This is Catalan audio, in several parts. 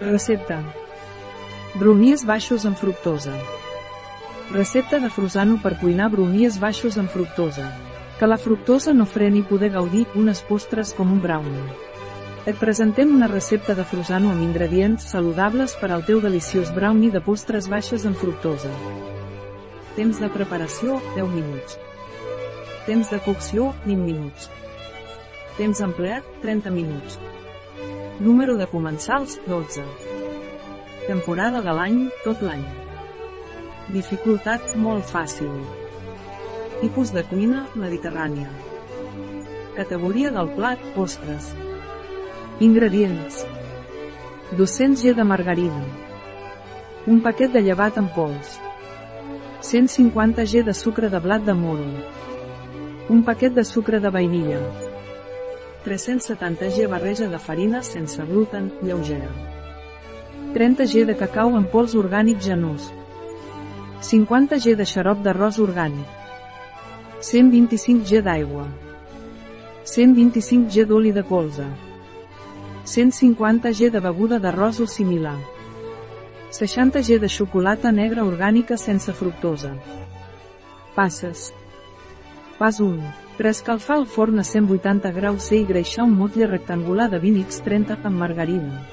Recepta. Bromies baixos amb fructosa. Recepta de Frusano per cuinar bromies baixos amb fructosa. Que la fructosa no freni poder gaudir unes postres com un brownie. Et presentem una recepta de Frusano amb ingredients saludables per al teu deliciós brownie de postres baixes amb fructosa. Temps de preparació, 10 minuts. Temps de cocció, 20 minuts. Temps empleat, 30 minuts. Número de comensals, 12. Temporada de l'any, tot l'any. Dificultat, molt fàcil. Tipus de cuina, mediterrània. Categoria del plat, postres. Ingredients. 200 g de margarina. Un paquet de llevat en pols. 150 g de sucre de blat de moro. Un paquet de sucre de vainilla. 370 g barreja de farina sense gluten, lleugera. 30 g de cacau en pols orgànic genús. 50 g de xarop d'arròs orgànic. 125 g d'aigua. 125 g d'oli de colza. 150 g de beguda d'arròs o similar. 60 g de xocolata negra orgànica sense fructosa. Passes. Pas 1. Preescalfar el forn a 180 graus C i greixar un motlle rectangular de 20x30 amb margarina.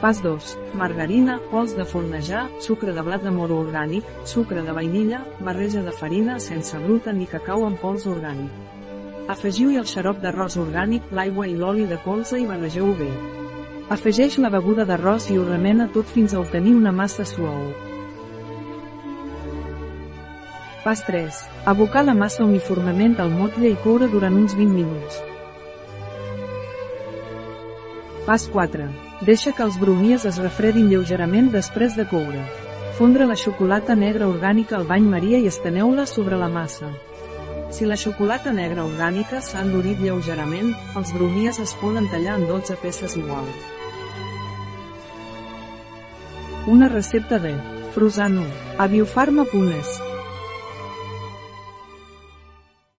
Pas 2. Margarina, pols de fornejar, sucre de blat de moro orgànic, sucre de vainilla, barreja de farina sense gluten i cacau en pols orgànic. Afegiu-hi el xarop d'arròs orgànic, l'aigua i l'oli de colza i barregeu bé. Afegeix la beguda d'arròs i ho remena tot fins a obtenir una massa suau. Pas 3. Abocar la massa uniformement al motlle i coure durant uns 20 minuts. Pas 4. Deixa que els bromies es refredin lleugerament després de coure. Fondre la xocolata negra orgànica al bany maria i esteneu-la sobre la massa. Si la xocolata negra orgànica s'ha endurit lleugerament, els bromies es poden tallar en 12 peces iguals. Una recepta de Frusano, a biofarma.es